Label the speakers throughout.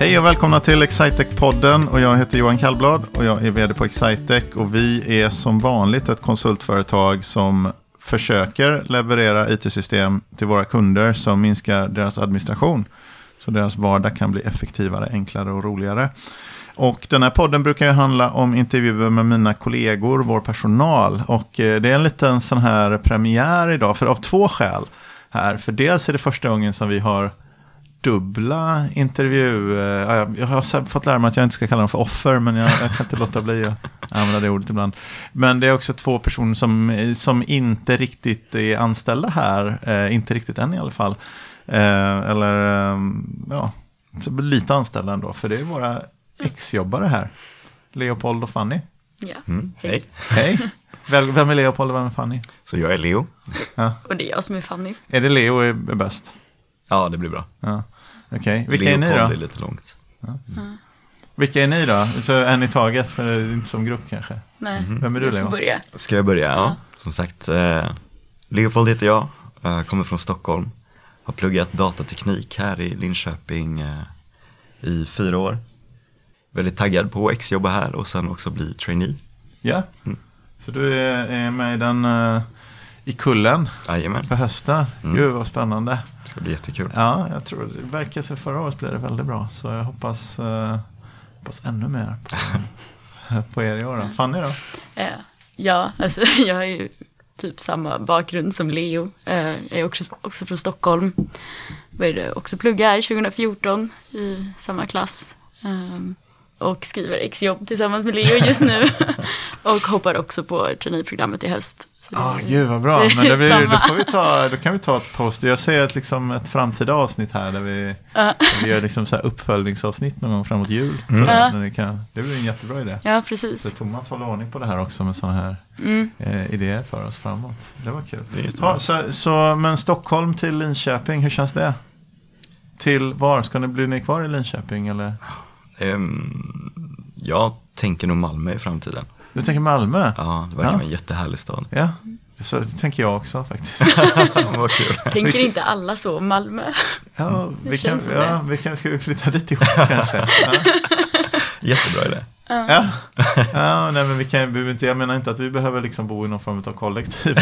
Speaker 1: Hej och välkomna till Excitec-podden och jag heter Johan Kallblad och jag är vd på Excitec och vi är som vanligt ett konsultföretag som försöker leverera it-system till våra kunder som minskar deras administration så deras vardag kan bli effektivare, enklare och roligare. Och den här podden brukar ju handla om intervjuer med mina kollegor, vår personal. Och eh, det är en liten sån här premiär idag, för av två skäl här. För dels är det första gången som vi har dubbla intervju... Eh, jag har fått lära mig att jag inte ska kalla dem för offer, men jag, jag kan inte låta bli att använda det ordet ibland. Men det är också två personer som, som inte riktigt är anställda här, eh, inte riktigt än i alla fall. Eller, ja, lite anställda ändå, för det är våra exjobbare här. Leopold och Fanny.
Speaker 2: Ja, mm,
Speaker 3: hej.
Speaker 1: Hej. Vem är Leopold och vem är Fanny?
Speaker 3: Så jag är Leo.
Speaker 2: Ja. Och det är jag som är Fanny.
Speaker 1: Är det Leo är bäst?
Speaker 3: Ja, det blir bra.
Speaker 1: Ja. Okej, okay. vilka
Speaker 3: Leopold
Speaker 1: är ni då?
Speaker 3: är lite långt. Ja.
Speaker 2: Mm.
Speaker 1: Vilka är ni då? Så en i taget, för inte som grupp kanske?
Speaker 2: Nej, mm.
Speaker 1: Vem är du, Leo?
Speaker 2: börja.
Speaker 3: Ska jag börja? Ja, ja. som sagt. Eh, Leopold heter jag, eh, kommer från Stockholm. Har pluggat datateknik här i Linköping eh, i fyra år väldigt taggad på att exjobba här och sen också bli trainee.
Speaker 1: Ja, mm. så du är med i den uh, i kullen
Speaker 3: Jajamän.
Speaker 1: för hösten. Mm. Gud vad spännande.
Speaker 3: Det ska bli jättekul.
Speaker 1: Ja, jag tror det verkar sig förra året blev det väldigt bra. Så jag hoppas, uh, hoppas ännu mer på, på er i år. Då. Fanny då?
Speaker 2: Uh, ja, alltså jag har ju typ samma bakgrund som Leo. Jag är också, också från Stockholm. Började också plugga här 2014 i samma klass. Um, och skriver exjobb tillsammans med Leo just nu. och hoppar också på traineeprogrammet i höst.
Speaker 1: Ja, ah, gud vad bra. Men det blir, då, får vi ta, då kan vi ta ett post. Jag ser ett, liksom, ett framtida avsnitt här där vi, uh. där vi gör liksom så här uppföljningsavsnitt någon gång framåt jul. Mm. Så, uh. det, kan, det blir en jättebra idé.
Speaker 2: Ja, precis.
Speaker 1: Så Thomas håller ordning på det här också med sådana här mm. eh, idéer för oss framåt. Det var kul.
Speaker 3: Det
Speaker 1: ja, så, så, men Stockholm till Linköping, hur känns det? Till var? Ska ni bli ni kvar i Linköping eller?
Speaker 3: Um, jag tänker nog Malmö i framtiden.
Speaker 1: Du tänker Malmö?
Speaker 3: Ja, det verkar ja. vara en jättehärlig stad.
Speaker 1: Ja, så det tänker jag också faktiskt.
Speaker 3: Vad kul.
Speaker 2: Tänker inte alla så Malmö?
Speaker 1: Ja, vi kan, ja, vi kan, ska vi flytta dit ihop kanske? Ja.
Speaker 3: Jättebra idé.
Speaker 1: Ja, ja nej, men vi kan, vi inte, jag menar inte att vi behöver liksom bo i någon form av kollektiv.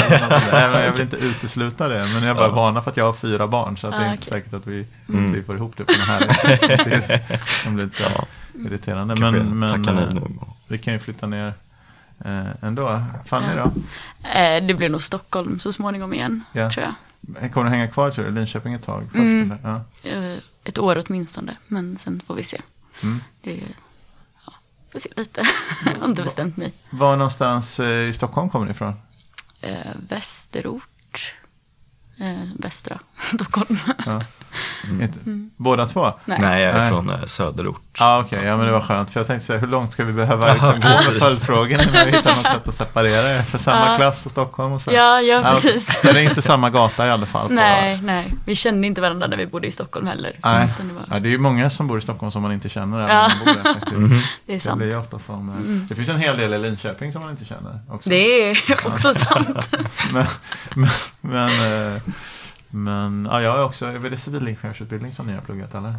Speaker 1: Eller jag vill inte utesluta det, men jag är bara ja. varnar för att jag har fyra barn. Så att ah, det är inte okay. säkert att vi, mm. vi får ihop det på den här Det blir lite ja. irriterande. Men, men eh, vi kan ju flytta ner eh, ändå. Fanny då?
Speaker 2: Eh, det blir nog Stockholm så småningom igen, ja. tror jag.
Speaker 1: Kommer du hänga kvar tror du? Linköping ett tag? Först,
Speaker 2: mm. ja. Ett år åtminstone, men sen får vi se. Mm. Det får se lite. jag har inte bestämt mig.
Speaker 1: Var någonstans eh, i Stockholm kommer ni ifrån?
Speaker 2: Eh, västerort. Eh, västra Stockholm. Ja.
Speaker 1: Mm. Båda två?
Speaker 3: Nej, Nej jag är Nej. från eh, söderort.
Speaker 1: Ah, Okej, okay. ja men det var skönt. För jag tänkte säga, hur långt ska vi behöva liksom, gå med följdfrågor innan vi hittar något sätt att separera det? För samma ah. klass och Stockholm och så.
Speaker 2: Ja, ja precis.
Speaker 1: Men det är inte samma gata i alla fall? På...
Speaker 2: Nej, nej. Vi kände inte varandra när vi bodde i Stockholm heller.
Speaker 1: Nej, det, var... ja, det är ju många som bor i Stockholm som man inte känner. Ja. Man bor där, faktiskt. Mm.
Speaker 2: Det är sant.
Speaker 1: Det, blir ofta som, eh, mm. det finns en hel del i Linköping som man inte känner. Också.
Speaker 2: Det är också sant.
Speaker 1: men, men, men eh, men ja, jag har också, är det civilingenjörsutbildning som ni har pluggat eller?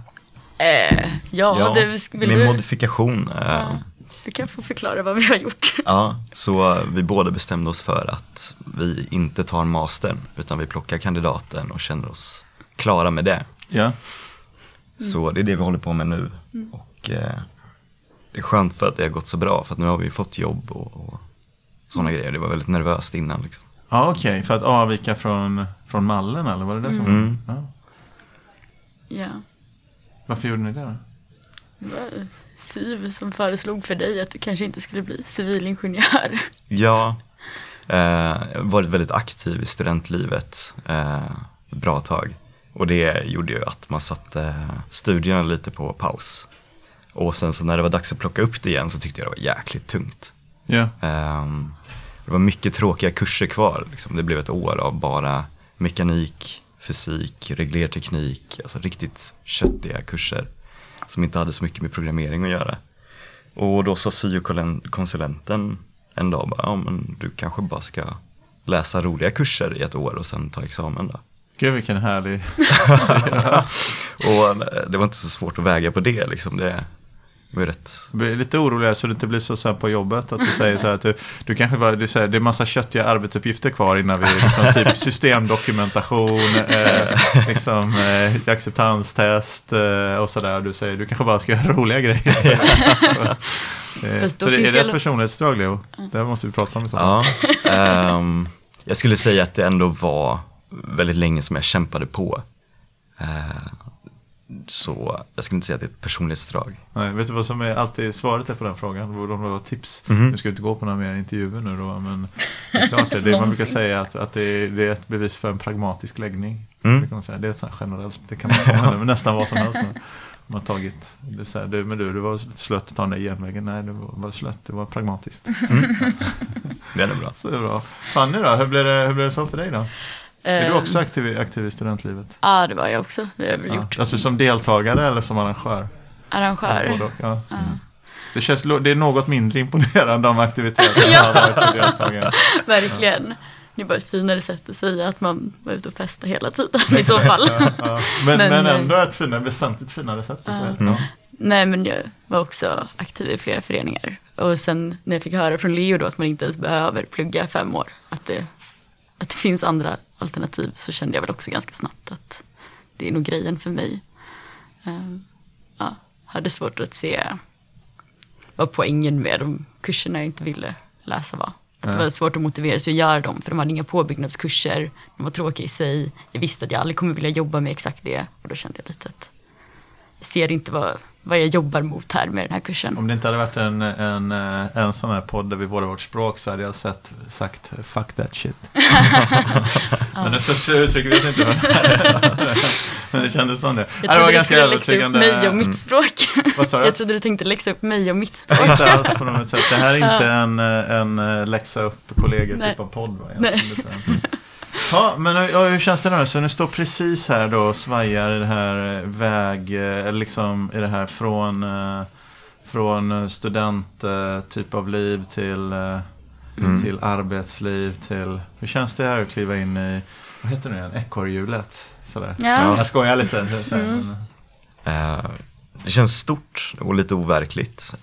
Speaker 2: Eh, ja, ja, det
Speaker 3: vill med du... modifikation. Eh, ja,
Speaker 2: du kan få förklara vad vi har gjort.
Speaker 3: Ja, så vi båda bestämde oss för att vi inte tar mastern utan vi plockar kandidaten och känner oss klara med det.
Speaker 1: Ja. Mm.
Speaker 3: Så det är det vi håller på med nu. Mm. Och eh, det är skönt för att det har gått så bra för att nu har vi fått jobb och, och sådana mm. grejer. Det var väldigt nervöst innan liksom.
Speaker 1: Ja, okej, okay. för att avvika från, från mallen eller var det det som
Speaker 3: mm.
Speaker 1: ja.
Speaker 2: ja.
Speaker 1: Varför gjorde ni det då?
Speaker 2: Det var SYV som föreslog för dig att du kanske inte skulle bli civilingenjör.
Speaker 3: Ja, eh, varit väldigt aktiv i studentlivet eh, ett bra tag. Och det gjorde ju att man satte studierna lite på paus. Och sen så när det var dags att plocka upp det igen så tyckte jag det var jäkligt tungt.
Speaker 1: Ja.
Speaker 3: Um, det var mycket tråkiga kurser kvar. Liksom. Det blev ett år av bara mekanik, fysik, reglerteknik, alltså riktigt köttiga kurser som inte hade så mycket med programmering att göra. Och då sa syokonsulenten en dag bara, ja men du kanske bara ska läsa roliga kurser i ett år och sen ta examen då.
Speaker 1: Gud vilken härlig...
Speaker 3: och eh, det var inte så svårt att väga på det liksom. Det var ju rätt.
Speaker 1: Jag blir lite orolig så det inte blir så sen på jobbet att du säger så här att du, du kanske bara, du säger det är massa köttiga arbetsuppgifter kvar innan vi liksom typ systemdokumentation, eh, liksom eh, acceptanstest eh, och sådär. Du säger du kanske bara ska göra roliga grejer. Eh,
Speaker 2: Fast då
Speaker 1: så det,
Speaker 2: finns
Speaker 1: är
Speaker 2: det
Speaker 1: ett personlighetsdrag Leo? Det här måste vi prata om i så
Speaker 3: Ja, ehm, jag skulle säga att det ändå var väldigt länge som jag kämpade på. Eh, så jag skulle inte säga att det är ett personlighetsdrag.
Speaker 1: Nej, vet du vad som är alltid svaret är på den frågan? Borde de ha tips?
Speaker 3: Mhm.
Speaker 1: Nu ska vi inte gå på några mer intervjuer nu då, men det är klart det. det man brukar säga att, att det, är, det är ett bevis för en pragmatisk läggning.
Speaker 3: Mm.
Speaker 1: Det, kan man säga. det är så här generellt, det kan man använda med nästan vad som helst. nu. Man har tagit, det är så här, du, men du, du var slött att ta den där genvägen. Nej, det var, var slött, det var pragmatiskt.
Speaker 3: Det är bra.
Speaker 1: Så det är bra. Fanny då, hur blev det, hur blev det så för dig då? Är du
Speaker 2: Ehm,
Speaker 1: också aktiv, aktiv i studentlivet?
Speaker 2: Ja, det var jag också. Det har jag gjort.
Speaker 1: Alltså som deltagare eller som arrangör?
Speaker 2: Arrangör.
Speaker 1: Ja.
Speaker 2: Ja.
Speaker 1: Det, känns, det är något mindre imponerande om aktiviteter
Speaker 2: Ja.
Speaker 1: har deltagare.
Speaker 2: Verkligen. Det är bara ett finare sätt att säga att man var ute och festade hela tiden i så fall.
Speaker 1: Ja, ja. Men, men,
Speaker 2: Men, eh,
Speaker 1: ändå ett finare, väsentligt finare sätt att säga det.
Speaker 3: Mm.
Speaker 2: Nej, men jag var också aktiv i flera föreningar. Och sen när jag fick höra från Leo då att man inte ens behöver plugga fem år, att det, att det finns andra alternativ, så kände jag väl också ganska snabbt att det är nog grejen för mig. Ehm, ja, hade svårt att se vad poängen med de kurserna jag inte ville läsa var. Att det var svårt att motivera sig att göra dem, för de hade inga påbyggnadskurser, de var tråkiga i sig. Jag visste att jag aldrig kommer vilja jobba med exakt det, och då kände jag lite att ser inte vad, vad jag jobbar mot här med den här kursen.
Speaker 1: Om det inte hade varit en, en, eh, en sån här podd där vi vårdar vårt språk så hade jag sett, sagt fuck that shit. Men det så, uttrycker vi oss inte. Men, det kändes som det.
Speaker 2: Jag
Speaker 1: Nej, det
Speaker 2: trodde
Speaker 1: var
Speaker 2: du
Speaker 1: ganska
Speaker 2: skulle läxa upp mig och mitt språk.
Speaker 1: Vad sa du?
Speaker 2: Jag trodde du tänkte läxa upp mig och mitt språk.
Speaker 1: Inte alls på något sätt. Det här är inte en, eh, en eh, läxa upp kollegor typ av podd. Va?
Speaker 2: Nej.
Speaker 1: Ja, men hur känns det nu? Så ni står precis här då och svajar i det här eh, väg, eh, eller liksom i det här från, eh, från student typ av liv till,
Speaker 3: Mm.
Speaker 1: till arbetsliv till, hur känns det här att kliva in i, vad heter det nu igen, ekorrhjulet? Sådär.
Speaker 2: Ja.
Speaker 1: Jag skojar lite. så- så-
Speaker 2: Mm.
Speaker 1: men-
Speaker 3: det känns stort och lite overkligt.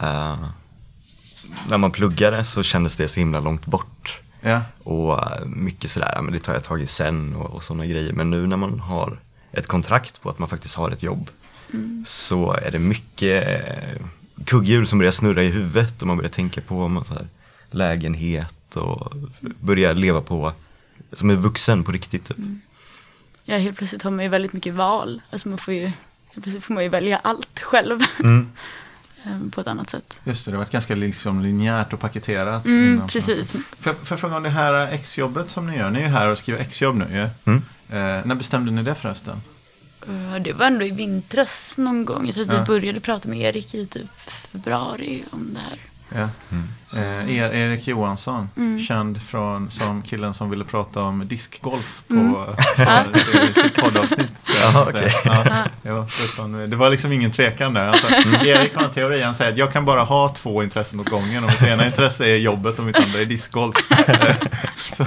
Speaker 3: När man pluggade så kändes det så himla långt bort.
Speaker 1: Ja.
Speaker 3: Och eh, mycket sådär, men det tar jag tag i sen och, och sådana grejer. Men nu när man har ett kontrakt på att man faktiskt har ett jobb så är det mycket eh, kugghjul som börjar snurra i huvudet och man börjar tänka på man, så här, lägenhet och börjar leva på som en vuxen på riktigt. Typ.
Speaker 2: Ja, helt plötsligt har man ju väldigt mycket val. Alltså man får ju, helt plötsligt får man ju välja allt själv.
Speaker 1: Mm.
Speaker 2: Ehm, på ett annat sätt.
Speaker 1: Just det, det har varit ganska liksom linjärt och paketerat.
Speaker 2: Mm, precis.
Speaker 1: Får jag, får jag fråga om det här exjobbet som ni gör? Ni är ju här och skriver exjobb nu ju.
Speaker 3: Mm.
Speaker 1: Eh, när bestämde ni det förresten?
Speaker 2: Eh, Det var ändå i vintras någon gång. Jag tror att
Speaker 1: Ja.
Speaker 2: vi började prata med Erik i typ februari om det här.
Speaker 1: Ja.
Speaker 3: Mm.
Speaker 1: Eh, er, Erik Johansson,
Speaker 2: Mm.
Speaker 1: känd från, som killen som ville prata om diskgolf på,
Speaker 2: Mm.
Speaker 1: på sitt- sitt poddavsnitt.
Speaker 3: Jaha, okej.
Speaker 1: Ja, det, fan- det var liksom ingen tvekan där. Alltså, Erik har en teori, han säger att jag kan bara ha två intressen åt gången. Och mitt ena intresse är jobbet och mitt andra är discgolf. Så,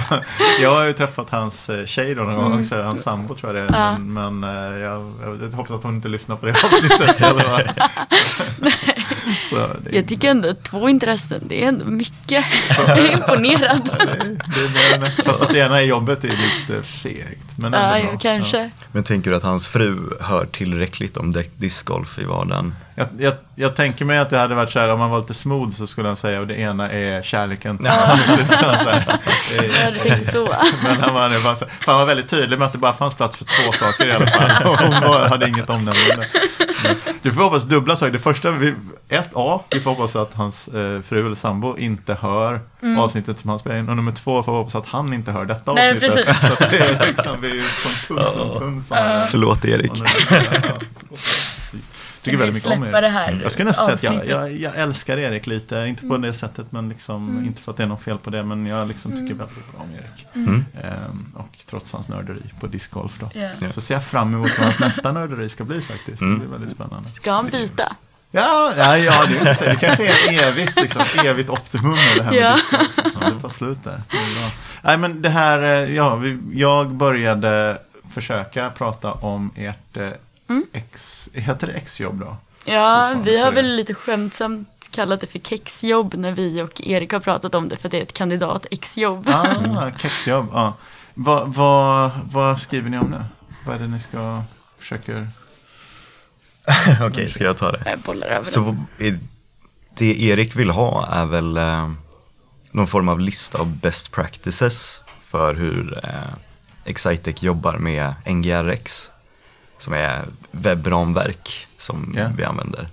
Speaker 1: jag har ju träffat hans eh, tjej då någon gång också, hans sambo tror jag det är.
Speaker 2: Ja.
Speaker 1: Men, men eh, jag, jag hoppas att hon inte lyssnar på det avsnittet. Så, det,
Speaker 2: Jag tycker ändå att två intressen, det är ändå mycket. Jag är imponerad.
Speaker 1: det, fast att det ena är jobbet är lite fegt. Men ändå
Speaker 2: Ja, kanske.
Speaker 3: Men tänker du att hans fru hör tillräckligt om discgolf i vardagen?
Speaker 1: Jag, jag, jag tänker mig att det hade varit så här, om man var lite smooth så skulle han säga och det ena är kärleken.
Speaker 2: Ja.
Speaker 1: Så här,
Speaker 2: Jag hade tänkt så.
Speaker 1: Men han var, bara så, han var väldigt tydlig med att det bara fanns plats för två saker i alla fall. Och hon var, hade inget omnämnande. Men Du får hoppas dubbla saker. Det första, vi, ett A, vi får hoppas att hans eh, fru eller sambo inte hör avsnittet som han spelar in. Och nummer två får vi hoppas att han inte hör detta
Speaker 2: Nej,
Speaker 1: avsnittet.
Speaker 2: precis.
Speaker 1: Så det är liksom, vi är på en tunn, tunn sån här.
Speaker 3: Förlåt Erik.
Speaker 1: Tycker väldigt mycket om Erik.
Speaker 2: det här
Speaker 1: Jag skulle nästan säga att jag, jag, jag älskar Erik lite, inte på det sättet men liksom, inte för att det är något fel på det, men jag liksom tycker väldigt bra om Erik.
Speaker 3: Mm.
Speaker 1: Ehm, och trots hans nörderi på discgolf då.
Speaker 2: Ja.
Speaker 1: Så ser jag fram emot vad hans nästa nörderi ska bli faktiskt.
Speaker 3: Mm.
Speaker 1: Det blir väldigt spännande.
Speaker 2: Ska han byta?
Speaker 1: Ja, ja, ja det, är det kanske är evigt, liksom, evigt optimum med det här med
Speaker 2: Ja.
Speaker 1: discgolf. liksom. Det tar slut där. Nej men det här, eh, ja, vi, jag började försöka prata om ert ex, heter det exjobb då?
Speaker 2: Ja, vi har väl lite skämtsamt kallat det för kexjobb när vi och Erik har pratat om det för att det är ett kandidat-exjobb.
Speaker 1: Ah, kexjobb. Ja. Vad, vad, vad skriver ni om nu? Vad är det ni ska försöka...
Speaker 3: Okej, ska jag ta det?
Speaker 2: Jag bollar över
Speaker 3: Så är- det Erik vill ha är väl eh, någon form av lista av best practices för hur eh, Excitec jobbar med NGRX som är webbramverk som
Speaker 1: Ja.
Speaker 3: vi använder.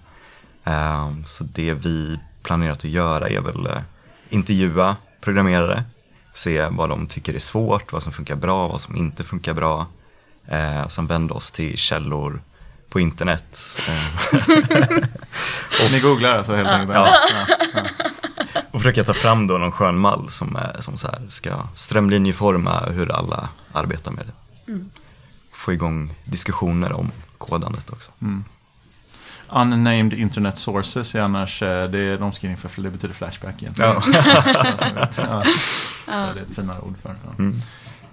Speaker 3: Eh, så det vi planerat att göra är väl eh, intervjua programmerare, se vad de tycker är svårt, vad som funkar bra, vad som inte funkar bra. Eh, och sen vända oss till källor på internet. Eh,
Speaker 1: Ni googlar alltså helt enkelt?
Speaker 3: Ja.
Speaker 1: Ja.
Speaker 3: Och försöka ta fram då någon skön mall som, är, som så här ska strömlinjeforma hur alla arbetar med det. Få igång diskussioner om kodandet också.
Speaker 1: Unnamed internet sources är annars, eh, det är omskrivning för, det betyder flashback egentligen.
Speaker 3: Ja.
Speaker 1: ja. Det är ett finare ord för. Ja,
Speaker 3: Mm.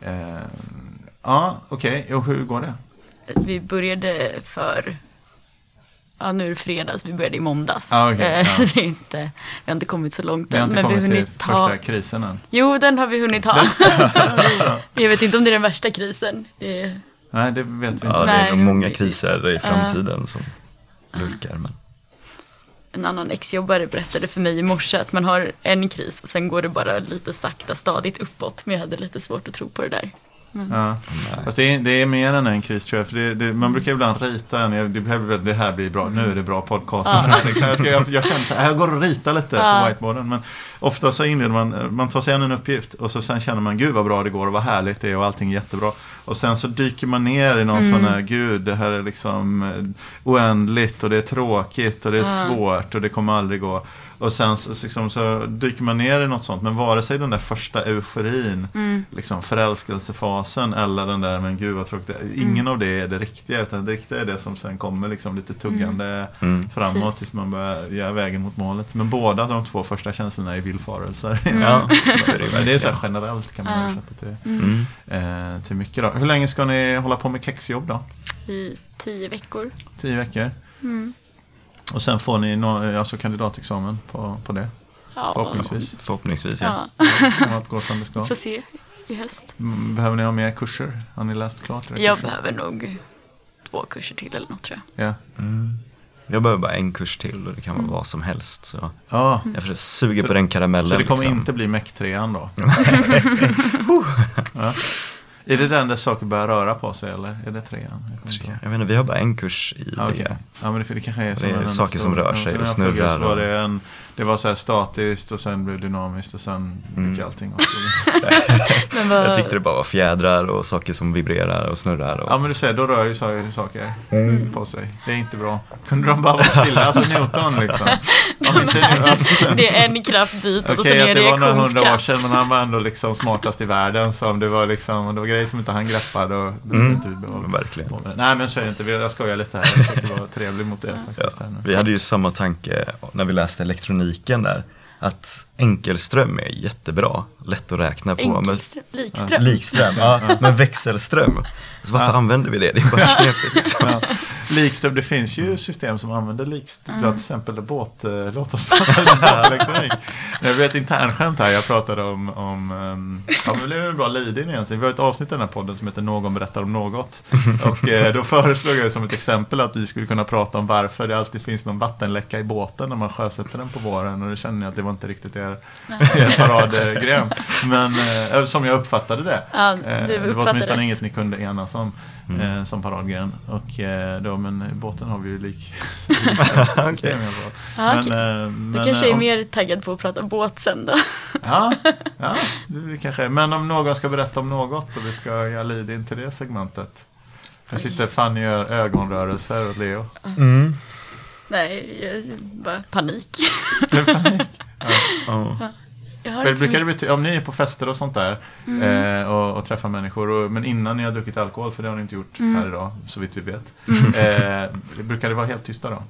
Speaker 1: Eh, ja okej. Och hur går det?
Speaker 2: Vi började för, ja nu är det fredags, vi började i måndags.
Speaker 1: Ah, okej,
Speaker 2: Eh,
Speaker 1: ja.
Speaker 2: Så det är inte, vi har inte kommit så långt
Speaker 1: Vi har
Speaker 2: än.
Speaker 1: inte
Speaker 2: Men vi har
Speaker 1: kommit till
Speaker 2: hunnit ta,
Speaker 1: första krisen än.
Speaker 2: jo den har vi hunnit ha. jag vet inte om det är den värsta krisen. Det är,
Speaker 1: Nej, det vet vi inte.
Speaker 3: Ja, det är nog många kriser i framtiden som lurkar. Men
Speaker 2: en annan exjobbare berättade för mig i morse att man har en kris och sen går det bara lite sakta stadigt uppåt. Men jag hade lite svårt att tro på det där.
Speaker 1: Ja. Fast det, är, det är mer än en kris tror jag. För det, det, man brukar ibland rita en, det, här- det här blir bra, nu är det bra podcast. liksom, jag, ska, jag, jag känner så här, jag går och ritar lite
Speaker 2: Ja.
Speaker 1: på whiteboarden. Men ofta så inleder man, man tar sig an en uppgift och så sen känner man, gud vad bra det går och vad härligt det är och allting är jättebra. Och sen så dyker man ner i någon sån här, gud det här är liksom eh, oändligt och det är tråkigt och det är
Speaker 2: Ja.
Speaker 1: svårt och det kommer aldrig gå. Och sen så, liksom, så dyker man ner i något sånt, men vare sig den där första euforin, liksom förälskelsefasen eller den där, men gud vad tråkigt, ingen av det är det riktiga, utan det riktiga är det som sen kommer liksom lite tuggande
Speaker 3: Mm.
Speaker 1: framåt
Speaker 2: Precis.
Speaker 1: tills man börjar göra vägen mot målet. Men båda de två första känslorna är villfarelser.
Speaker 3: ja, så det
Speaker 1: Men det är så här generellt kan man
Speaker 2: Ja.
Speaker 1: översätta till,
Speaker 3: Mm.
Speaker 1: eh, till mycket. Då. Hur länge ska ni hålla på med kexjobb då?
Speaker 2: I tio veckor.
Speaker 1: Tio veckor?
Speaker 2: Mm.
Speaker 1: Och sen får ni alltså kandidatexamen på, på det,
Speaker 2: Ja,
Speaker 1: förhoppningsvis.
Speaker 3: Förhoppningsvis ja.
Speaker 2: Ja,
Speaker 1: Om allt går som det ska.
Speaker 2: får se i höst.
Speaker 1: Mm, Behöver ni ha mer kurser? Har ni läst klart era
Speaker 2: Jag
Speaker 1: kurser?
Speaker 2: behöver nog två kurser till eller något tror jag.
Speaker 1: Ja.
Speaker 3: Mm. Jag behöver bara en kurs till och det kan vara vad som helst. Så
Speaker 1: ja.
Speaker 2: Mm.
Speaker 3: jag försöker suga
Speaker 1: Så-
Speaker 3: på den karamellen.
Speaker 1: Så det kommer
Speaker 3: liksom.
Speaker 1: inte bli Mec 3 då? ja. Är det den där saker börjar röra på sig eller är det trean? Jag ihåg.
Speaker 3: Jag vet inte, vi har bara en kurs i
Speaker 1: Ja, okej.
Speaker 3: det.
Speaker 1: Ja, men det, det kanske är,
Speaker 3: Det är saker
Speaker 1: stor-
Speaker 3: som rör sig och snurrar
Speaker 1: Så var
Speaker 3: och-
Speaker 1: det, en, det var så här statiskt och sen blev det dynamiskt och sen
Speaker 3: Mm.
Speaker 1: gick allting.
Speaker 2: Men vad,
Speaker 3: Jag tyckte det bara var fjädrar och saker som vibrerar och snurrar. Och...
Speaker 1: Ja men du ser, då rör ju saker, saker på sig. Det är inte bra. Kunde de bara vara stilla? Alltså Newton liksom. Om inte, nu- alltså,
Speaker 2: det är en kraft ditåt och sen är
Speaker 1: att
Speaker 2: det
Speaker 1: det var några hundra år sedan men han var ändå liksom smartast i världen. Så om det var liksom, om det var grejer som inte han greppade och
Speaker 3: Mm.
Speaker 1: inte vi
Speaker 3: Verkligen.
Speaker 1: på med. Nej men så är det inte, jag skojar lite här. Jag försöker vara trevlig mot er
Speaker 3: Ja,
Speaker 1: faktiskt. Här nu.
Speaker 3: vi hade ju samma tanke när vi läste elektroniken där. Att enkelström är jättebra, lätt att räkna på. Men
Speaker 2: Enkelström, likström.
Speaker 3: likström, ja, men växelström. Så varför
Speaker 1: Ja.
Speaker 3: använder vi det? Det är bara knepigt. Liksom.
Speaker 1: Ja. Likström, det finns ju system som använder likström. Har till exempel båt, eh, låt oss prata elektronik. Jag vet internskämt här, jag pratade om, om um, ja det är en bra lead-in egentligen. Vi har ett avsnitt i den här podden som heter Någon berättar om något. Och eh, då föreslog jag som ett exempel att vi skulle kunna prata om varför det alltid finns någon vattenläcka i båten när man sjösätter den på våren. Och då kände jag att det var inte riktigt er paradgren. Men eh, som jag uppfattade det.
Speaker 2: Ja,
Speaker 1: Eh, det var åtminstone
Speaker 2: rätt.
Speaker 1: inget ni kunde enas om eh, som paradgren. Och eh, då, men i båten har vi ju lik system i alla fall.
Speaker 2: Ja,
Speaker 1: Men, eh,
Speaker 2: Du
Speaker 1: men,
Speaker 2: kanske
Speaker 1: eh,
Speaker 2: är
Speaker 1: om-
Speaker 2: mer taggad på att prata båt sen då.
Speaker 1: Ja, ja det kanske är. Men om någon ska berätta om något och vi ska göra lead in till det segmentet. Här sitter Fanny och gör ögonrörelser och Leo.
Speaker 3: Mm.
Speaker 2: Nej, jag- bara panik.
Speaker 1: Panik?
Speaker 3: Ja.
Speaker 2: Inte så
Speaker 1: brukar det om ni är på fester och sånt där
Speaker 2: Mm.
Speaker 1: eh, och, och träffar människor, och, men innan ni har druckit alkohol, för det har ni inte gjort
Speaker 2: Mm.
Speaker 1: här idag, så vitt vi vet. Eh, brukar det vara helt tysta då?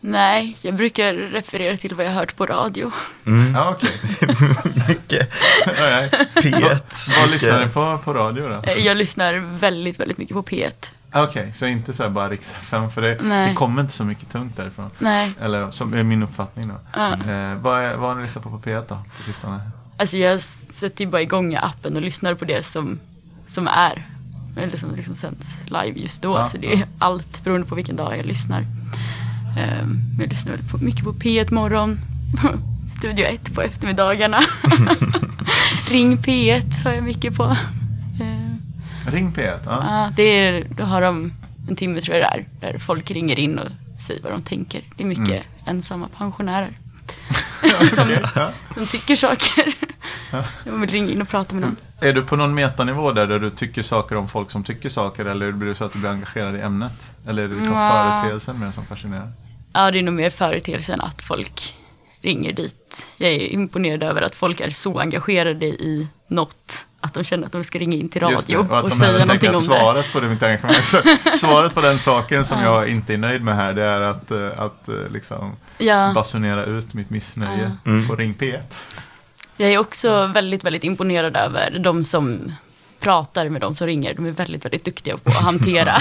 Speaker 2: Nej, jag brukar referera till vad jag hört på radio.
Speaker 3: Mm.
Speaker 1: Ja, okej.
Speaker 3: Mycket
Speaker 1: right.
Speaker 3: P1.
Speaker 1: Vad lyssnar ni
Speaker 3: mycket-
Speaker 1: på på radio då?
Speaker 2: Eh, Jag lyssnar väldigt, väldigt mycket på P1.
Speaker 1: Ah, Okej, så inte så här bara riks FM, för det,
Speaker 2: Nej.
Speaker 1: det kommer inte så mycket tungt därifrån.
Speaker 2: Nej,
Speaker 1: Eller som är min uppfattning då.
Speaker 2: Ja.
Speaker 1: Eh, vad, är, vad har ni lyssnat på på P1 då, på sistone?
Speaker 2: alltså jag sätter ju bara igång appen och lyssnar på det som, som är. Eller som liksom sänds live just då.
Speaker 1: Ja,
Speaker 2: så det är
Speaker 1: ja.
Speaker 2: allt beroende på vilken dag jag lyssnar. Men jag lyssnar väldigt på, mycket på P1 morgon. Studio 1 på eftermiddagarna. Ring P1 hör jag mycket på.
Speaker 1: Ring P1, ja.
Speaker 2: Ja, det är, då har de en timme tror jag det är, där folk ringer in och säger vad de tänker. Det är mycket
Speaker 1: Mm.
Speaker 2: ensamma pensionärer. som,
Speaker 1: ja.
Speaker 2: som tycker saker. De vill ringa in och prata med någon.
Speaker 1: Är du på någon metanivå där, där du tycker saker om folk som tycker saker eller blir det så att du blir engagerad i ämnet? Eller är det liksom
Speaker 2: Nja.
Speaker 1: företeelsen mer som fascinerar?
Speaker 2: Ja, det är nog mer företeelsen att folk ringer dit. Jag är imponerad över att folk är så engagerade i något att de känner att de ska ringa in till
Speaker 1: Just det,
Speaker 2: radio
Speaker 1: och att
Speaker 2: och, säga någonting
Speaker 1: att
Speaker 2: om det.
Speaker 1: svaret på det, mitt engagemang, så, svaret på den saken som jag inte är nöjd med här, det är att, eh, att eh, liksom
Speaker 2: Ja.
Speaker 1: basunera ut mitt missnöje
Speaker 3: Mm.
Speaker 1: på Ring P1.
Speaker 2: Jag är också väldigt, väldigt imponerad över de som pratar med de som ringer. De är väldigt, väldigt duktiga på att hantera,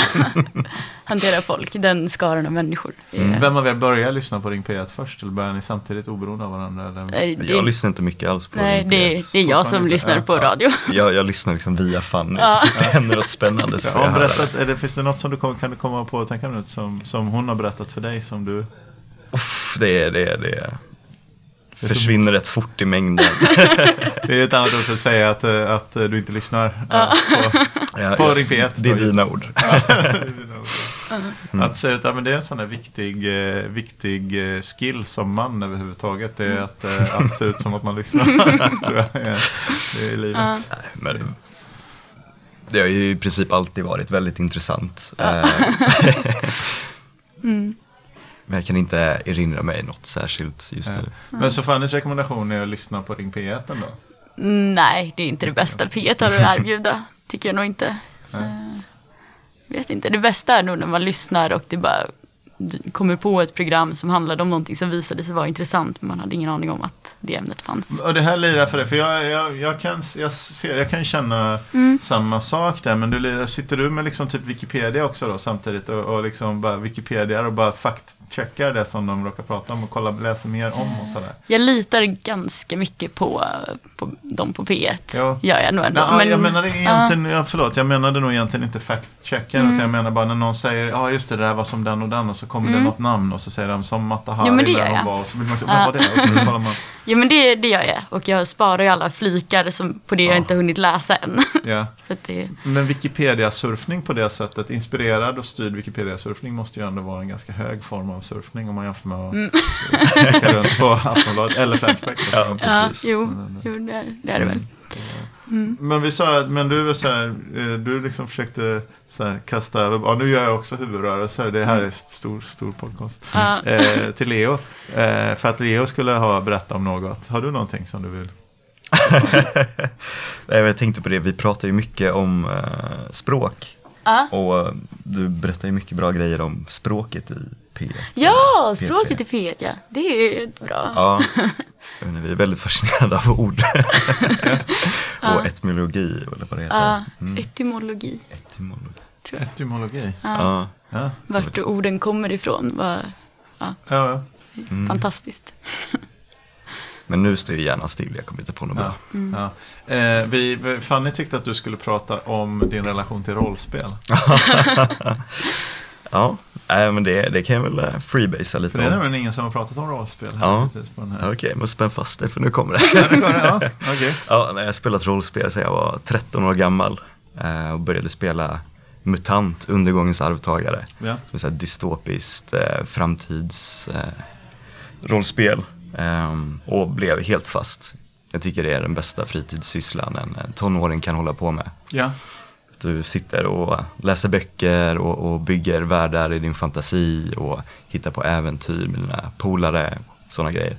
Speaker 2: hantera folk, den skaran av människor. Det är-
Speaker 1: Vem av er börjar lyssna på Ring P1 först eller börjar ni samtidigt oberoende av varandra? Eller?
Speaker 2: Nej, det,
Speaker 3: Jag lyssnar inte mycket alls på
Speaker 2: nej,
Speaker 3: Ring
Speaker 2: det,
Speaker 3: P1.
Speaker 2: det är jag som lyssnar på radio.
Speaker 3: Jag, jag lyssnar liksom via Fanny,
Speaker 2: Ja.
Speaker 3: så det händer något spännande så
Speaker 1: Ja, berättat, är det, finns det något som du kom, kan du komma på att tänka nu som, som hon har berättat för dig som du...
Speaker 3: Uff, det är det, är det. Försvinner rätt fort i mängden.
Speaker 1: Det är ett annat ord för att säga att, eh, att du inte lyssnar eh, på,
Speaker 3: Ja,
Speaker 1: på
Speaker 3: ja,
Speaker 1: Ring P1.
Speaker 3: Det är dina ord.
Speaker 1: Att säga att ja, men det är en sån där viktig, eh, viktig skill som man överhuvudtaget. Det är att, eh, att se ut som att man lyssnar. Det är i livet.
Speaker 2: Ja.
Speaker 3: Nej, Men det har ju i princip alltid varit väldigt intressant.
Speaker 2: Mm.
Speaker 3: Men jag kan inte erinra mig något särskilt just nu.
Speaker 1: Men så Fannys rekommendation är att lyssna på Ring P1 ändå?
Speaker 2: Nej, det är inte det bästa P1 har att erbjuda. Tycker jag nog inte.
Speaker 1: Nej.
Speaker 2: Eh, vet inte. Det bästa är nog när man lyssnar och det bara kommer på ett program som handlade om någonting som visade sig vara intressant. Men man hade ingen aning om att det ämnet fanns.
Speaker 1: Och det här lirar för dig, för jag, jag, jag, kan, jag, ser, jag kan känna
Speaker 2: Mm.
Speaker 1: samma sak där, men du lirar, sitter du med liksom typ Wikipedia också då samtidigt och, och liksom bara Wikipedia och bara faktcheckar det som de råkar prata om och kollar, läser mer om och sådär?
Speaker 2: Jag litar ganska mycket på, på dem på P1.
Speaker 1: Jo.
Speaker 2: Gör jag nog ändå.
Speaker 1: Nej, jag menade egentligen, ja, förlåt, jag menade nog egentligen inte fact-checken,
Speaker 2: Mm.
Speaker 1: utan jag menar bara när någon säger, ja just det, det där var som den och den, och så kommer det något namn och så säger de som Mata Hari
Speaker 2: Jo, men det gör jag.
Speaker 1: var, och så blir man så, var det? Och så kollar man,
Speaker 2: Jo men det, det gör jag. Och jag sparar ju alla flikar som, på det jag
Speaker 1: Ja.
Speaker 2: inte hunnit läsa än.
Speaker 1: ja.
Speaker 2: För att det,
Speaker 1: Men Wikipedia-surfning på det sättet, inspirerad och styrd Wikipedia-surfning måste ju ändå vara en ganska hög form av surfning om man jämför med att klicka runt på Aftonbladet eller Flashback.
Speaker 3: Ja,
Speaker 2: ja, jo, jo det, är, det är det väl.
Speaker 1: Men vi sa, att- men du så här, eh, du liksom försökte så här, kasta över, ja nu gör jag också huvudrörelser, det här är stor, stor podcast. Eh, till Leo, eh, för att Leo skulle ha berättat om något. Har du någonting som du vill?
Speaker 3: Nej, Jag tänkte på det, vi pratar ju mycket om eh, språk. Och eh, du berättar ju mycket bra grejer om språket i P1.
Speaker 2: Ja,
Speaker 3: P3.
Speaker 2: språket är fet ja. Det är ju bra.
Speaker 3: Ja, inte, vi är väldigt fascinerade av ord. och etymologi, eller vad det heter.
Speaker 2: Ja,
Speaker 3: Mm.
Speaker 2: etymologi.
Speaker 3: Etymologi.
Speaker 2: Tror jag.
Speaker 1: Etymologi.
Speaker 3: Ja.
Speaker 1: Ja,
Speaker 2: Vart orden kommer ifrån var
Speaker 1: ja, ja.
Speaker 3: Mm.
Speaker 2: fantastiskt.
Speaker 3: Men nu står ju hjärnan still, jag kommer inte på något
Speaker 1: ja,
Speaker 3: bra.
Speaker 2: Mm.
Speaker 1: ja. Eh, vi, Fanny tyckte att du skulle prata om din relation till rollspel.
Speaker 3: Ja, nej, men det, det kan jag väl eh, freebasea lite
Speaker 1: För det är nämligen ingen som har pratat om rollspel här
Speaker 3: Ja.
Speaker 1: hittills på den här.
Speaker 3: Okej, men spänn fast det för nu kommer det.
Speaker 1: Ja, det går det. Ja, okej.
Speaker 3: Ja, jag har spelat rollspel sedan jag var 13 år gammal eh, och började spela MUTANT, Undergångens arvtagare.
Speaker 1: Ja.
Speaker 3: Som är så här dystopiskt eh, framtids eh. Ehm, och blev helt fast. Jag tycker det är den bästa fritidssysslan en en tonåring kan hålla på med.
Speaker 1: Ja.
Speaker 3: Du sitter och läser böcker och, och bygger världar i din fantasi och hittar på äventyr med dina polare, sådana grejer.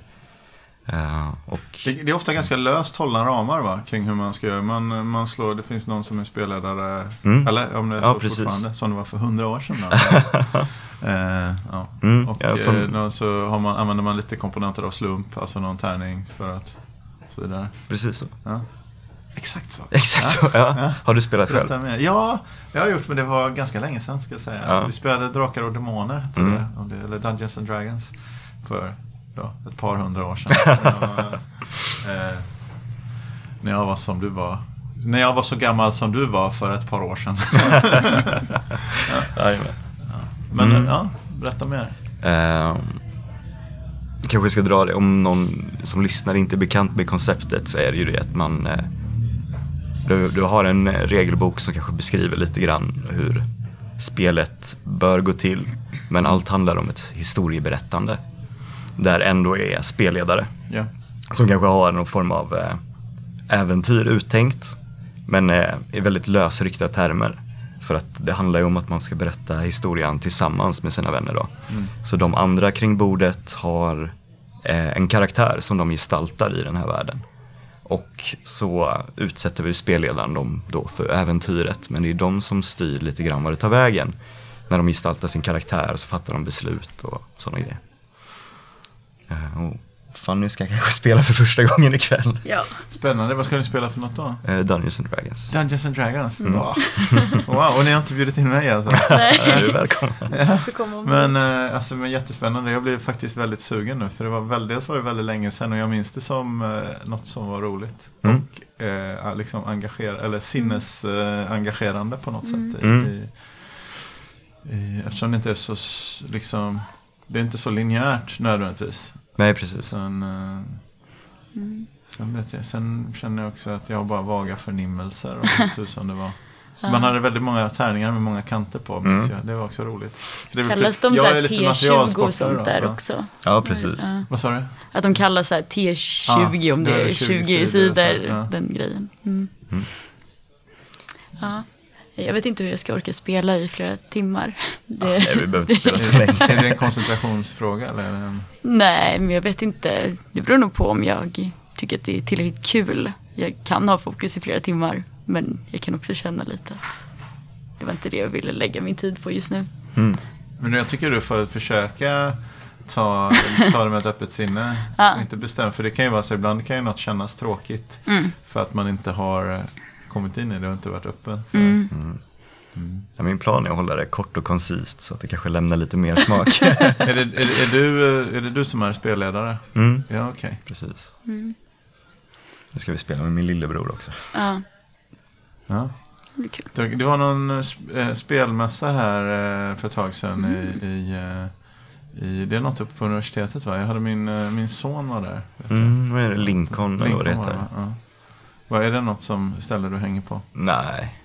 Speaker 3: Och
Speaker 1: Det, det är ofta ganska löst hållna ramar va? Kring hur man ska göra. Man, man slår, det finns någon som är spelledare,
Speaker 3: Mm.
Speaker 1: eller om det är
Speaker 3: Ja,
Speaker 1: så
Speaker 3: precis.
Speaker 1: fortfarande, som det var för hundra år sedan. Eh, ja.
Speaker 3: Mm,
Speaker 1: Och
Speaker 3: ja, från-
Speaker 1: eh, då så har man, använder man lite komponenter av slump, alltså någon tärning för att, så vidare.
Speaker 3: precis så.
Speaker 1: Ja. Exakt så.
Speaker 3: Exakt så, ja. Har du spelat
Speaker 1: Berätta
Speaker 3: själv?
Speaker 1: mer. Ja, jag har gjort men det var ganska länge sedan ska jag säga.
Speaker 3: Ja.
Speaker 1: Vi spelade Drakar och Demoner,
Speaker 3: Mm.
Speaker 1: det, eller Dungeons and Dragons, för då, ett par hundra år sedan. Jag, eh, när jag var som du var. När jag var så gammal som du var för ett par år sedan.
Speaker 3: Jajamän.
Speaker 1: Men
Speaker 3: Mm.
Speaker 1: ja, berätta mer.
Speaker 3: Eh, kanske ska dra det, om någon som lyssnar inte är bekant med konceptet så är det ju det att man eh, du, du har en regelbok som kanske beskriver lite grann hur spelet bör gå till. Men allt handlar om ett historieberättande. Där ändå är spelledare
Speaker 1: Ja.
Speaker 3: som kanske har någon form av eh, äventyr uttänkt. Men eh, i väldigt lösryckta termer. För att det handlar ju om att man ska berätta historien tillsammans med sina vänner då. Så de andra kring bordet har eh, en karaktär som de gestaltar i den här världen. Och så utsätter vi spelledaren dem då för äventyret. Men det är de som styr lite grann vad det tar vägen. När de gestaltar sin karaktär så fattar de beslut och sådana grejer. Eh, och fan, nu ska jag kanske spela för första gången ikväll.
Speaker 2: Ja.
Speaker 1: Spännande, vad ska ni spela för något då?
Speaker 3: Eh, Dungeons and Dragons.
Speaker 1: Dungeons and Dragons?
Speaker 3: Mm.
Speaker 1: Wow. wow, och ni har inte bjudit in mig alltså?
Speaker 2: Nej.
Speaker 3: Du är välkommen.
Speaker 2: Hon.
Speaker 1: Men, eh, alltså, men jättespännande. Jag blev faktiskt väldigt sugen nu. För det var väl, dels var det väldigt länge sedan och jag minns det som eh, något som var roligt.
Speaker 3: Mm.
Speaker 1: Och eh, liksom engager, eller sinnesengagerande på något sätt. I,
Speaker 3: Mm.
Speaker 1: i, i, eftersom det inte är så, liksom, det är inte så linjärt nödvändigtvis.
Speaker 3: Nej, precis.
Speaker 1: Sen, eh, sen, vet jag, sen känner jag också att jag har bara vaga förnimmelser om hur tusan det var. Man hade väldigt många tärningar med många kanter på, minns
Speaker 3: Mm.
Speaker 1: jag. Det var också roligt. För det,
Speaker 2: Kallas de
Speaker 1: jag
Speaker 2: så
Speaker 1: är
Speaker 2: här
Speaker 1: lite
Speaker 2: T20
Speaker 1: materialsportare
Speaker 2: och sånt
Speaker 1: då,
Speaker 2: där
Speaker 1: va?
Speaker 2: också?
Speaker 3: Ja, precis.
Speaker 2: Ja.
Speaker 1: Vad sa du?
Speaker 2: Att de kallar så här T20
Speaker 1: Ja,
Speaker 2: om det
Speaker 1: är
Speaker 2: är
Speaker 1: 20
Speaker 2: 20
Speaker 1: sidor,
Speaker 2: sidor,
Speaker 1: ja.
Speaker 2: den grejen. Mm.
Speaker 3: Mm.
Speaker 2: Ja. Jag vet inte hur jag ska orka spela i flera timmar. Det,
Speaker 3: Nej, vi behöver inte spela så
Speaker 1: Är
Speaker 3: länge.
Speaker 1: det- är det en koncentrationsfråga? Eller?
Speaker 2: Nej, men jag vet inte. Det beror nog på om jag tycker att det är tillräckligt kul. Jag kan ha fokus i flera timmar, men jag kan också känna lite att det var inte det jag ville lägga min tid på just nu.
Speaker 3: Mm.
Speaker 1: Men jag tycker du får försöka ta, ta det med ett öppet sinne.
Speaker 2: Ja.
Speaker 1: Inte bestämt, för det kan ju vara så ibland kan ju något kännas tråkigt.
Speaker 2: Mm.
Speaker 1: För att man inte har kommit in i det och inte varit öppen. För,
Speaker 2: Mm.
Speaker 3: Ja, min plan är att hålla det kort och koncist så att det kanske lämnar lite mer smak.
Speaker 1: är, det, är, är, du, eh, är det du som är spelledare?
Speaker 3: Mm.
Speaker 1: Ja, okej.
Speaker 3: Precis.
Speaker 2: Mm.
Speaker 3: Nu ska vi spela med min lillebror också.
Speaker 2: Ja,
Speaker 1: Ja.
Speaker 2: det blir kul.
Speaker 1: Det var någon eh, eh, spelmässa här för ett tag sedan i, i, eh, i, det är något uppe på universitetet va? Jag hade min, min son var där. Vet.
Speaker 3: Mm, vad är det? Lincoln, eller vad det
Speaker 1: Lincoln var
Speaker 3: heter?
Speaker 1: det, va? ja. Vad är det något som ställe du hänger på?
Speaker 3: Nej,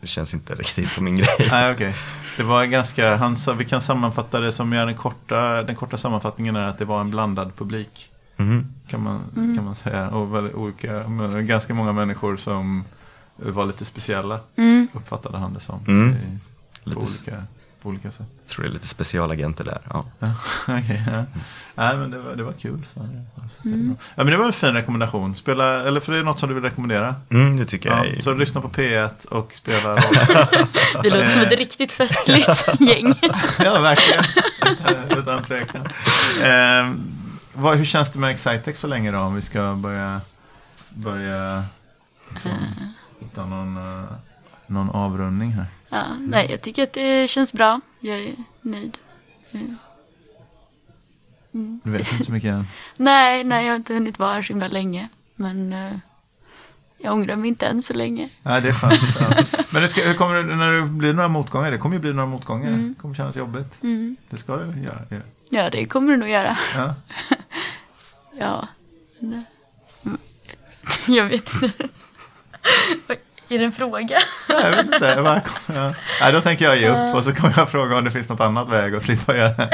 Speaker 3: det känns inte riktigt som min grej.
Speaker 1: Nej, okej. Det var ganska, han sa, vi kan sammanfatta det som, den korta, den korta sammanfattningen är att det var en blandad publik.
Speaker 3: Mhm.
Speaker 1: Kan man, kan man säga. Och väldigt olika, men ganska många människor som var lite speciella,
Speaker 2: Mm.
Speaker 1: uppfattade han det som.
Speaker 3: Mm.
Speaker 1: I,
Speaker 3: Lite
Speaker 1: olika, på olika sätt.
Speaker 3: Jag tror det är lite specialagenter där. Ja.
Speaker 1: Ja, okej, ja. Nej, men det var, det var kul. Så. Bra. ja, men det var en fin rekommendation. Spela, eller för det är något som du vill rekomendera.
Speaker 3: Mm, det tycker jag
Speaker 1: Ja,
Speaker 3: är...
Speaker 1: så lyssna på P1 och spela.
Speaker 2: Vi låter som ett riktigt festligt gäng.
Speaker 1: ja, verkligen. Utan- tvekan. Eh, vad, hur känns det med Excitex så länge då? Om vi ska börja, börja liksom, hitta någon, eh, någon avrundning här.
Speaker 2: Ja, nej, jag tycker att det känns bra. Jag är nöjd.
Speaker 1: Du vet inte så mycket än.
Speaker 2: Nej, nej, jag har inte hunnit vara här så himla länge. Men eh, jag ångrar mig inte än så länge.
Speaker 1: Nej, det är skönt. Ja. Men hur, ska, hur kommer det, när det blir några motgångar? Det kommer ju bli några motgångar. Det kommer kännas jobbigt.
Speaker 2: Mm.
Speaker 1: Det ska det göra. ja.
Speaker 2: Ja, det kommer du nog göra.
Speaker 1: Ja.
Speaker 2: Ja. eh, mm, Jag vet inte. Är det en fråga?
Speaker 1: Nej, jag vet inte. Jag bara, ja. Nej, då tänker jag ge upp och så kommer jag fråga om det finns något annat väg att slippa göra det.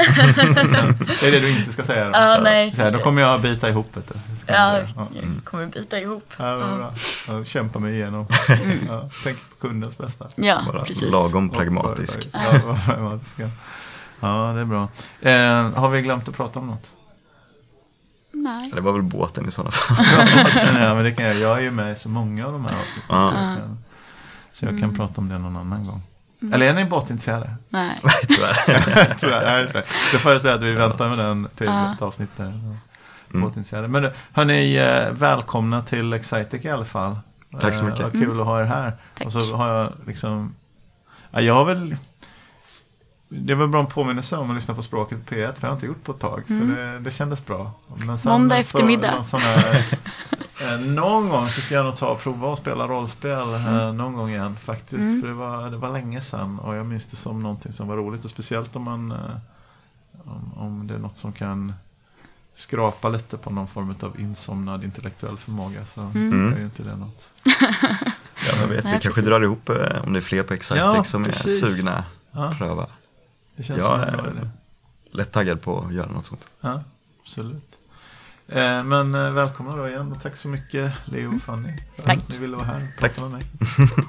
Speaker 1: Det är det du inte ska säga då.
Speaker 2: Ja, nej.
Speaker 1: Så här, då kommer jag bita ihop. Vet du. Jag
Speaker 2: Ja,
Speaker 1: ja.
Speaker 2: jag kommer bita ihop.
Speaker 1: Ja,
Speaker 2: Ja,
Speaker 1: bra. Jag kämpar mig igenom. Ja, tänk på kundens bästa.
Speaker 2: ja
Speaker 3: Bara
Speaker 2: precis.
Speaker 3: lagom pragmatisk.
Speaker 1: Ja, pragmatisk. ja. Ja, det är bra. Eh, har vi glömt att prata om något?
Speaker 2: Nej.
Speaker 3: Det var väl båten i sådana fall.
Speaker 1: ja, men det kan jag. jag är ju med i så många av de här avsnitten.
Speaker 3: Ja.
Speaker 1: Så jag kan, så jag kan prata om det någon annan gång. Eller är ni båtintresserade?
Speaker 2: Nej.
Speaker 3: Nej, tyvärr.
Speaker 1: Tyvärr. nej, så- Då får jag säga att vi väntar med den till
Speaker 2: Ja.
Speaker 1: ett avsnitt där.
Speaker 3: Mm.
Speaker 1: Båtintresserade. Men hörni, eh, välkomna till Excitec i alla fall.
Speaker 3: Tack så
Speaker 1: Eh,
Speaker 3: mycket.
Speaker 1: Vad kul att ha er här.
Speaker 2: Tack.
Speaker 1: Och så har jag liksom, ja, jag har väl, det var bra en påminnelse om att lyssna på språket på P1, för jag har inte gjort på ett tag. Så det, det kändes bra. Men sen
Speaker 2: Måndag
Speaker 1: så-
Speaker 2: eftermiddag.
Speaker 1: någon sån här, eh, någon gång så ska jag nog ta och prova att spela rollspel eh, någon gång igen faktiskt.
Speaker 2: Mm.
Speaker 1: För det var, det var länge sedan och jag minns det som någonting som var roligt. Och speciellt om man eh, om, om det är något som kan skrapa lite på någon form av insomnad intellektuell förmåga så
Speaker 3: Mm.
Speaker 1: är ju inte det något.
Speaker 3: Ja, men vet,
Speaker 2: Nej,
Speaker 3: vi kanske
Speaker 2: precis.
Speaker 3: drar ihop eh, om det är fler på Excitec
Speaker 1: Ja,
Speaker 3: som
Speaker 1: precis.
Speaker 3: är sugna
Speaker 1: Ja.
Speaker 3: pröva.
Speaker 1: Det känns
Speaker 3: Ja,
Speaker 1: som en bra
Speaker 3: eh,
Speaker 1: idé.
Speaker 3: Lätt taggad på att göra något sånt.
Speaker 1: Ja, absolut. Eh, men eh, välkomna då igen och tack så mycket Leo och Fanny för
Speaker 2: Tack.
Speaker 1: att ni ville vara här och
Speaker 3: Tack.
Speaker 1: prata med mig.